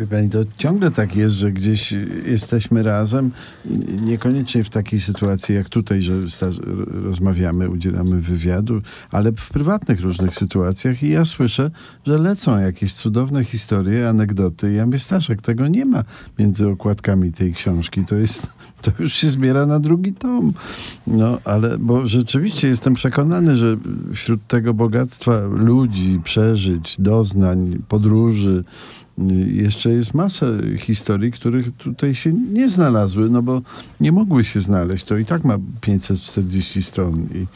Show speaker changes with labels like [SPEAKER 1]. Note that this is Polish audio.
[SPEAKER 1] Wie pani, to ciągle tak jest, że gdzieś jesteśmy razem, niekoniecznie w takiej sytuacji jak tutaj, że rozmawiamy, udzielamy wywiadu, ale w prywatnych różnych sytuacjach i ja słyszę, że lecą jakieś cudowne historie, anegdoty. Ja mówię, Staszek, tego nie ma między okładkami tej książki. To jest, to już się zbiera na drugi tom. No, ale, bo rzeczywiście jestem przekonany, że wśród tego bogactwa ludzi, przeżyć, doznań, podróży, jeszcze jest masa historii, których tutaj się nie znalazły, no bo nie mogły się znaleźć. To i tak ma 540 stron. I